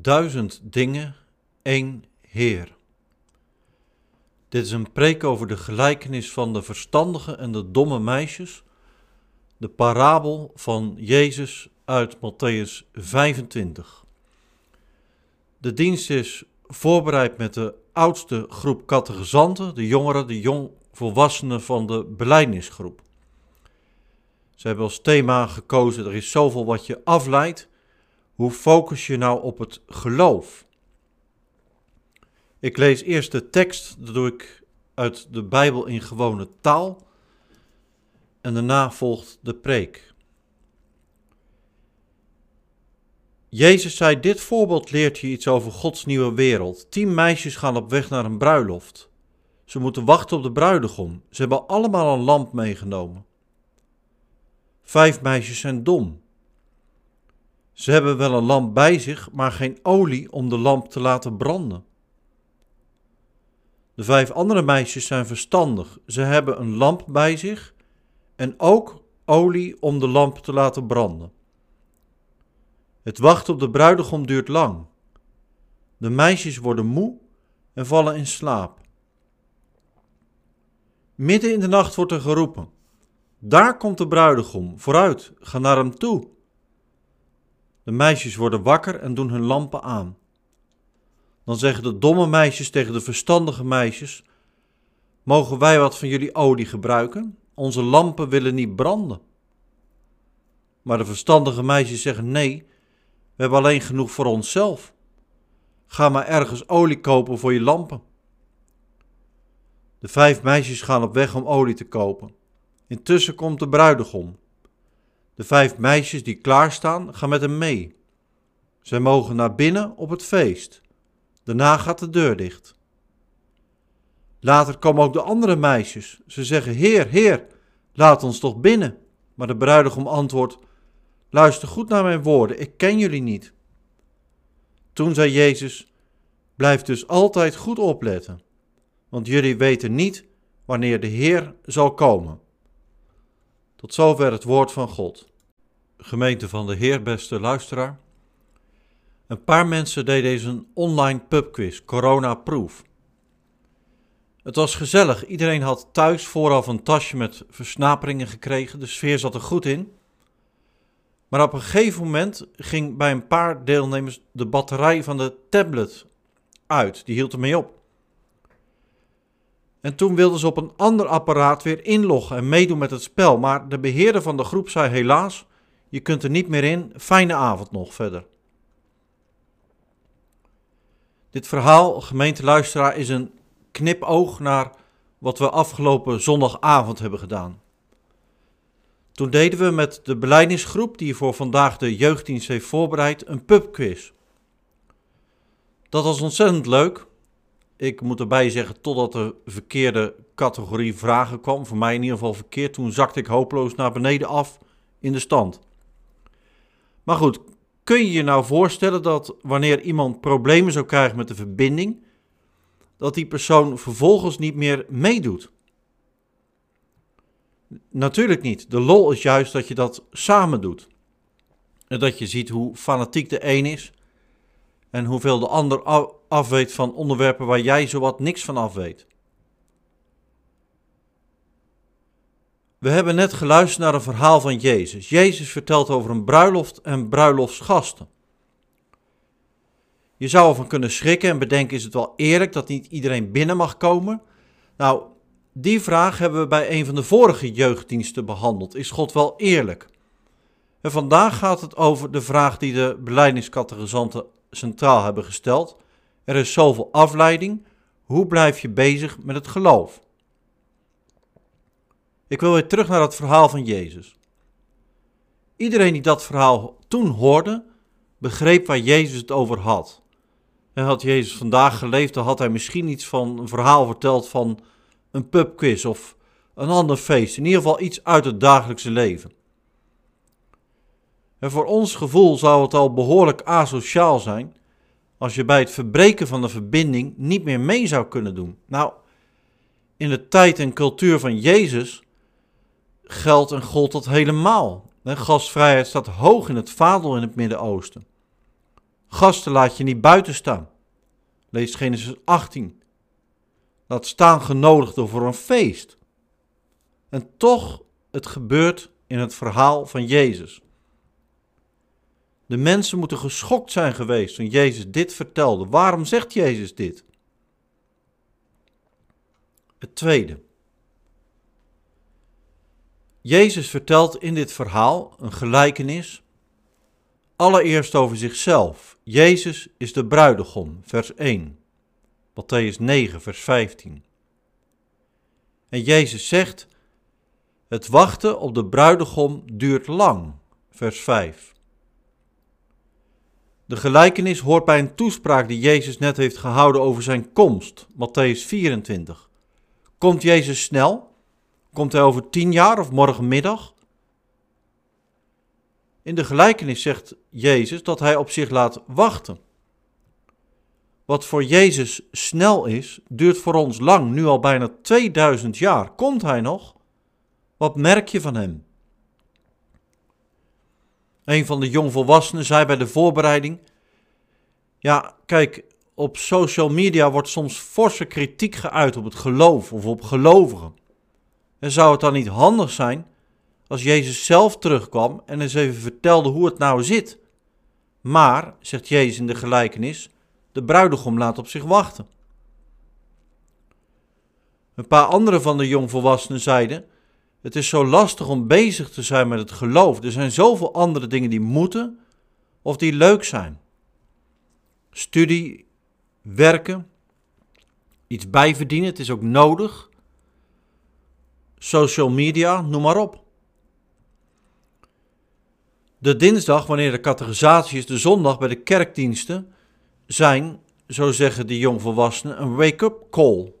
Duizend dingen, één Heer. Dit is een preek over de gelijkenis van de verstandige en de domme meisjes, de parabel van Jezus uit Matthäus 25. De dienst is voorbereid met de oudste groep catechizanten, de jongeren, de jongvolwassenen van de beleidnisgroep. Ze hebben als thema gekozen, er is zoveel wat je afleidt hoe focus je nou op het geloof? Ik lees eerst de tekst, dat doe ik uit de Bijbel in gewone taal. En daarna volgt de preek. Jezus zei: Dit voorbeeld leert je iets over Gods nieuwe wereld. Tien meisjes gaan op weg naar een bruiloft. Ze moeten wachten op de bruidegom. Ze hebben allemaal een lamp meegenomen. Vijf meisjes zijn dom. Ze hebben wel een lamp bij zich, maar geen olie om de lamp te laten branden. De vijf andere meisjes zijn verstandig. Ze hebben een lamp bij zich en ook olie om de lamp te laten branden. Het wachten op de bruidegom duurt lang. De meisjes worden moe en vallen in slaap. Midden in de nacht wordt er geroepen: Daar komt de bruidegom, vooruit, ga naar hem toe. De meisjes worden wakker en doen hun lampen aan. Dan zeggen de domme meisjes tegen de verstandige meisjes: Mogen wij wat van jullie olie gebruiken? Onze lampen willen niet branden. Maar de verstandige meisjes zeggen: Nee, we hebben alleen genoeg voor onszelf. Ga maar ergens olie kopen voor je lampen. De vijf meisjes gaan op weg om olie te kopen. Intussen komt de bruidegom. De vijf meisjes die klaarstaan gaan met hem mee. Zij mogen naar binnen op het feest. Daarna gaat de deur dicht. Later komen ook de andere meisjes. Ze zeggen: Heer, Heer, laat ons toch binnen. Maar de bruidegom antwoordt: Luister goed naar mijn woorden, ik ken jullie niet. Toen zei Jezus: Blijf dus altijd goed opletten, want jullie weten niet wanneer de Heer zal komen. Tot zover het woord van God. Gemeente van de Heer, beste luisteraar. Een paar mensen deden deze een online pubquiz, corona-proof. Het was gezellig. Iedereen had thuis vooraf een tasje met versnaperingen gekregen. De sfeer zat er goed in. Maar op een gegeven moment ging bij een paar deelnemers de batterij van de tablet uit. Die hield ermee op. En toen wilden ze op een ander apparaat weer inloggen en meedoen met het spel. Maar de beheerder van de groep zei helaas, je kunt er niet meer in. Fijne avond nog verder. Dit verhaal, gemeenteluisteraar, is een knipoog naar wat we afgelopen zondagavond hebben gedaan. Toen deden we met de beleidingsgroep, die voor vandaag de jeugddienst heeft voorbereid, een pubquiz. Dat was ontzettend leuk. Ik moet erbij zeggen, totdat de verkeerde categorie vragen kwam, voor mij in ieder geval verkeerd, toen zakte ik hopeloos naar beneden af in de stand. Maar goed, kun je je nou voorstellen dat wanneer iemand problemen zou krijgen met de verbinding, dat die persoon vervolgens niet meer meedoet? Natuurlijk niet. De lol is juist dat je dat samen doet. En dat je ziet hoe fanatiek de een is en hoeveel de ander afweet van onderwerpen waar jij zowat niks van afweet. We hebben net geluisterd naar een verhaal van Jezus. Jezus vertelt over een bruiloft en bruiloftsgasten. Je zou ervan kunnen schrikken en bedenken: is het wel eerlijk dat niet iedereen binnen mag komen? Nou, die vraag hebben we bij een van de vorige jeugddiensten behandeld. Is God wel eerlijk? En vandaag gaat het over de vraag die de beleidingscategorisanten centraal hebben gesteld. Er is zoveel afleiding. Hoe blijf je bezig met het geloof? Ik wil weer terug naar het verhaal van Jezus. Iedereen die dat verhaal toen hoorde, begreep waar Jezus het over had. En had Jezus vandaag geleefd, dan had hij misschien iets van een verhaal verteld van een pubquiz of een ander feest. In ieder geval iets uit het dagelijkse leven. En voor ons gevoel zou het al behoorlijk asociaal zijn als je bij het verbreken van de verbinding niet meer mee zou kunnen doen. Nou, in de tijd en cultuur van Jezus geldt en gold dat helemaal. gastvrijheid staat hoog in het vaandel in het Midden-Oosten. Gasten laat je niet buiten staan. Lees Genesis 18. Laat staan genodigd voor een feest. En toch, het gebeurt in het verhaal van Jezus. De mensen moeten geschokt zijn geweest toen Jezus dit vertelde. Waarom zegt Jezus dit? Het tweede. Jezus vertelt in dit verhaal een gelijkenis. Allereerst over zichzelf. Jezus is de bruidegom, vers 1. Matthäus 9, vers 15. En Jezus zegt: Het wachten op de bruidegom duurt lang, vers 5. De gelijkenis hoort bij een toespraak die Jezus net heeft gehouden over zijn komst, Matthäus 24. Komt Jezus snel? Komt hij over tien jaar of morgenmiddag? In de gelijkenis zegt Jezus dat hij op zich laat wachten. Wat voor Jezus snel is, duurt voor ons lang, nu al bijna 2000 jaar. Komt hij nog? Wat merk je van hem? Een van de jongvolwassenen zei bij de voorbereiding: Ja, kijk, op social media wordt soms forse kritiek geuit op het geloof of op gelovigen. En zou het dan niet handig zijn als Jezus zelf terugkwam en eens even vertelde hoe het nou zit? Maar, zegt Jezus in de gelijkenis, de bruidegom laat op zich wachten. Een paar andere van de jongvolwassenen zeiden: Het is zo lastig om bezig te zijn met het geloof. Er zijn zoveel andere dingen die moeten of die leuk zijn. Studie, werken, iets bijverdienen, het is ook nodig. Social media, noem maar op. De dinsdag, wanneer de categorisatie is, de zondag bij de kerkdiensten, zijn, zo zeggen de jongvolwassenen, een wake-up call.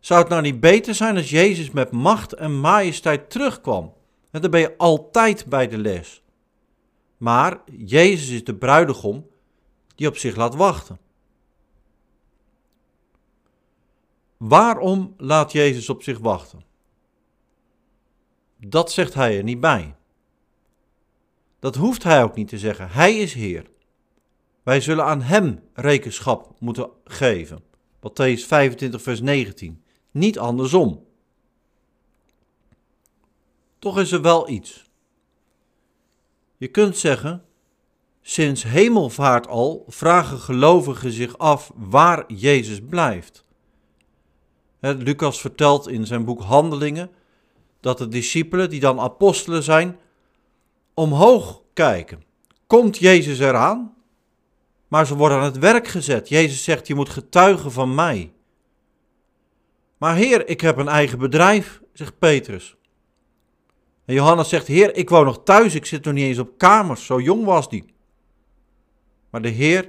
Zou het nou niet beter zijn als Jezus met macht en majesteit terugkwam? En dan ben je altijd bij de les. Maar Jezus is de bruidegom die op zich laat wachten. Waarom laat Jezus op zich wachten? Dat zegt hij er niet bij. Dat hoeft hij ook niet te zeggen. Hij is Heer. Wij zullen aan Hem rekenschap moeten geven. Matthäus 25, vers 19. Niet andersom. Toch is er wel iets. Je kunt zeggen, sinds hemelvaart al vragen gelovigen zich af waar Jezus blijft. Lucas vertelt in zijn boek Handelingen dat de discipelen, die dan apostelen zijn, omhoog kijken. Komt Jezus eraan? Maar ze worden aan het werk gezet. Jezus zegt: Je moet getuigen van mij. Maar Heer, ik heb een eigen bedrijf, zegt Petrus. En Johannes zegt: Heer, ik woon nog thuis, ik zit nog niet eens op kamers, zo jong was die. Maar de Heer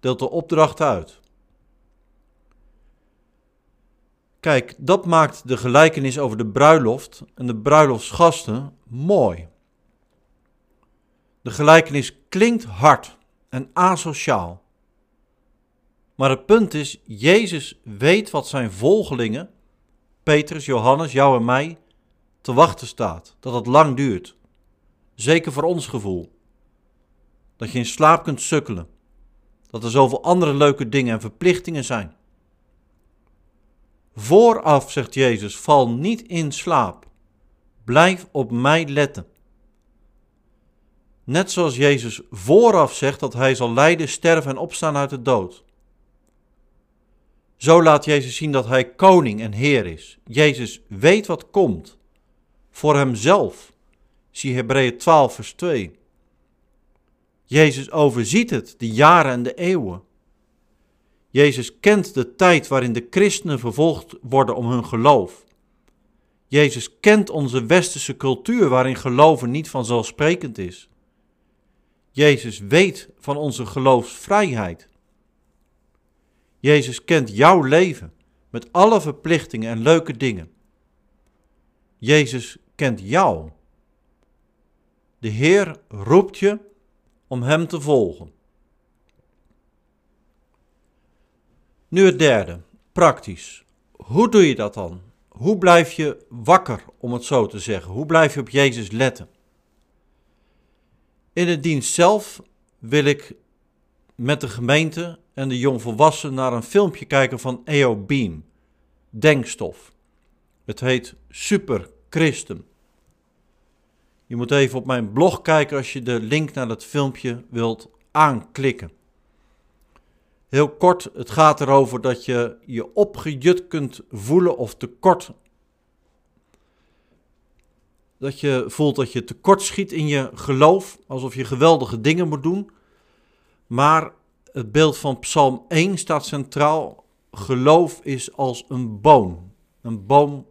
deelt de opdracht uit. Kijk, dat maakt de gelijkenis over de bruiloft en de bruiloftsgasten mooi. De gelijkenis klinkt hard en asociaal. Maar het punt is, Jezus weet wat zijn volgelingen, Petrus, Johannes, jou en mij, te wachten staat. Dat het lang duurt. Zeker voor ons gevoel. Dat je in slaap kunt sukkelen. Dat er zoveel andere leuke dingen en verplichtingen zijn. Vooraf, zegt Jezus, val niet in slaap. Blijf op mij letten. Net zoals Jezus vooraf zegt dat hij zal lijden, sterven en opstaan uit de dood. Zo laat Jezus zien dat hij koning en heer is. Jezus weet wat komt. Voor hemzelf. Zie Hebreeën 12, vers 2. Jezus overziet het, de jaren en de eeuwen. Jezus kent de tijd waarin de christenen vervolgd worden om hun geloof. Jezus kent onze westerse cultuur waarin geloven niet vanzelfsprekend is. Jezus weet van onze geloofsvrijheid. Jezus kent jouw leven met alle verplichtingen en leuke dingen. Jezus kent jou. De Heer roept je om Hem te volgen. Nu het derde, praktisch. Hoe doe je dat dan? Hoe blijf je wakker, om het zo te zeggen? Hoe blijf je op Jezus letten? In de dienst zelf wil ik met de gemeente en de jongvolwassenen naar een filmpje kijken van EO Beam, Denkstof. Het heet Super Christen. Je moet even op mijn blog kijken als je de link naar dat filmpje wilt aanklikken. Heel kort, het gaat erover dat je je opgejut kunt voelen of tekort. Dat je voelt dat je tekort schiet in je geloof, alsof je geweldige dingen moet doen. Maar het beeld van Psalm 1 staat centraal. Geloof is als een boom. Een boom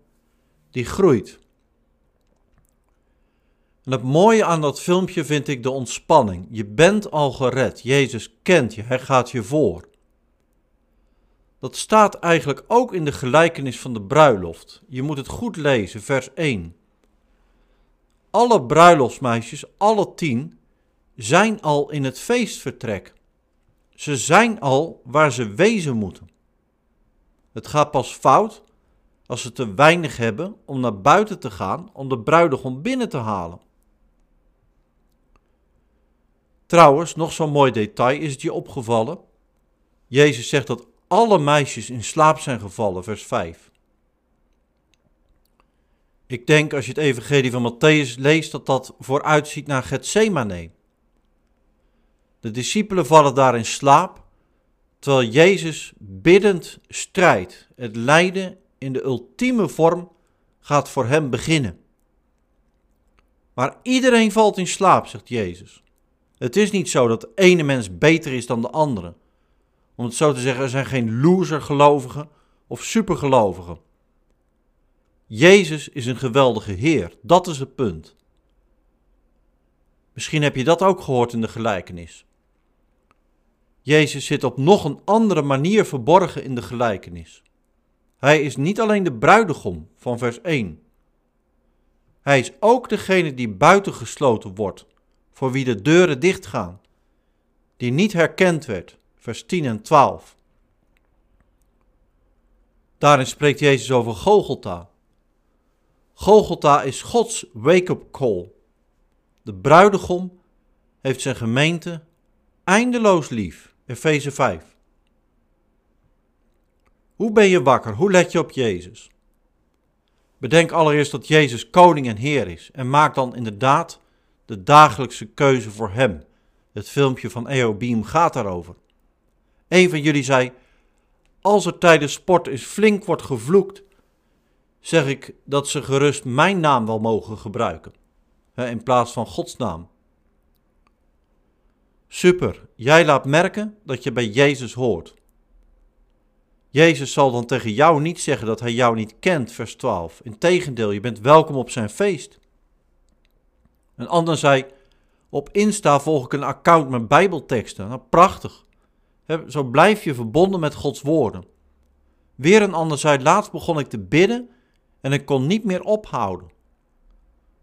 die groeit. En het mooie aan dat filmpje vind ik de ontspanning. Je bent al gered. Jezus kent je. Hij gaat je voor. Dat staat eigenlijk ook in de gelijkenis van de bruiloft. Je moet het goed lezen, vers 1. Alle bruiloftsmeisjes, alle tien, zijn al in het feestvertrek. Ze zijn al waar ze wezen moeten. Het gaat pas fout als ze te weinig hebben om naar buiten te gaan om de bruidegom binnen te halen. Trouwens, nog zo'n mooi detail is het je opgevallen. Jezus zegt dat alle meisjes in slaap zijn gevallen, vers 5. Ik denk als je het evangelie van Matthäus leest dat dat vooruitziet naar Gethsemane. De discipelen vallen daar in slaap, terwijl Jezus biddend strijdt. Het lijden in de ultieme vorm gaat voor hem beginnen. Maar iedereen valt in slaap, zegt Jezus. Het is niet zo dat de ene mens beter is dan de andere. Om het zo te zeggen, er zijn geen loser-gelovigen of supergelovigen. Jezus is een geweldige Heer, dat is het punt. Misschien heb je dat ook gehoord in de gelijkenis. Jezus zit op nog een andere manier verborgen in de gelijkenis. Hij is niet alleen de bruidegom van vers 1. Hij is ook degene die buitengesloten wordt, voor wie de deuren dichtgaan, die niet herkend werd, vers 10 en 12. Daarin spreekt Jezus over Gogolta. Gogolta is Gods wake-up call. De bruidegom heeft zijn gemeente eindeloos lief. Efeze 5. Hoe ben je wakker? Hoe let je op Jezus? Bedenk allereerst dat Jezus koning en heer is en maak dan inderdaad de dagelijkse keuze voor hem. Het filmpje van EO Beam gaat daarover. Een van jullie zei: Als er tijdens sport eens flink wordt gevloekt, zeg ik dat ze gerust mijn naam wel mogen gebruiken, in plaats van Gods naam. Super, jij laat merken dat je bij Jezus hoort. Jezus zal dan tegen jou niet zeggen dat hij jou niet kent, vers 12. Integendeel, je bent welkom op zijn feest. Een ander zei, op Insta volg ik een account met bijbelteksten. Nou, prachtig. Zo blijf je verbonden met Gods woorden. Weer een ander zei, laatst begon ik te bidden en ik kon niet meer ophouden.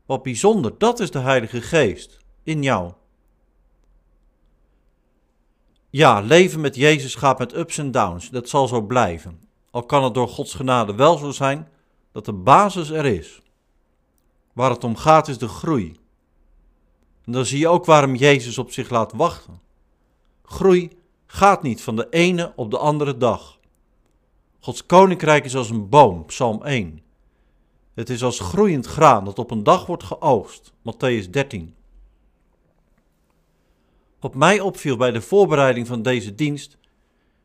Wat bijzonder, dat is de Heilige Geest in jou. Ja, leven met Jezus gaat met ups en downs. Dat zal zo blijven. Al kan het door Gods genade wel zo zijn dat de basis er is. Waar het om gaat is de groei. En dan zie je ook waarom Jezus op zich laat wachten. Groei gaat niet van de ene op de andere dag. Gods koninkrijk is als een boom, Psalm 1. Het is als groeiend graan dat op een dag wordt geoogst, Matthäus 13. Wat mij opviel bij de voorbereiding van deze dienst,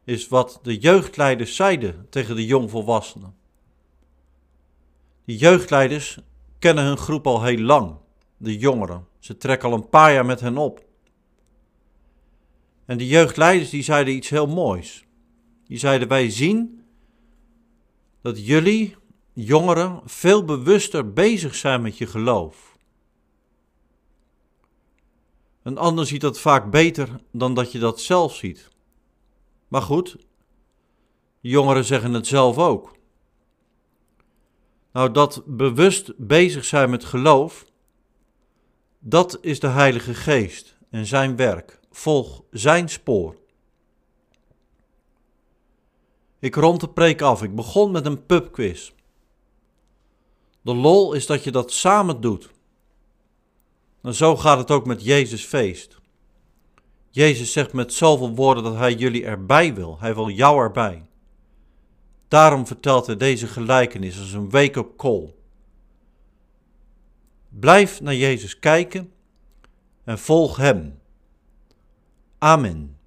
is wat de jeugdleiders zeiden tegen de jongvolwassenen. Die jeugdleiders kennen hun groep al heel lang, de jongeren. Ze trekken al een paar jaar met hen op. En de jeugdleiders die zeiden iets heel moois. Die zeiden: Wij zien dat jullie, jongeren, veel bewuster bezig zijn met je geloof. Een ander ziet dat vaak beter dan dat je dat zelf ziet. Maar goed, jongeren zeggen het zelf ook. Nou, dat bewust bezig zijn met geloof, dat is de Heilige Geest en zijn werk. Volg zijn spoor. Ik rond de preek af. Ik begon met een pubquiz. De lol is dat je dat samen doet. En zo gaat het ook met Jezus feest. Jezus zegt met zoveel woorden dat hij jullie erbij wil. Hij wil jou erbij. Daarom vertelt hij deze gelijkenis als een wake-up call. Blijf naar Jezus kijken en volg Hem. Amen.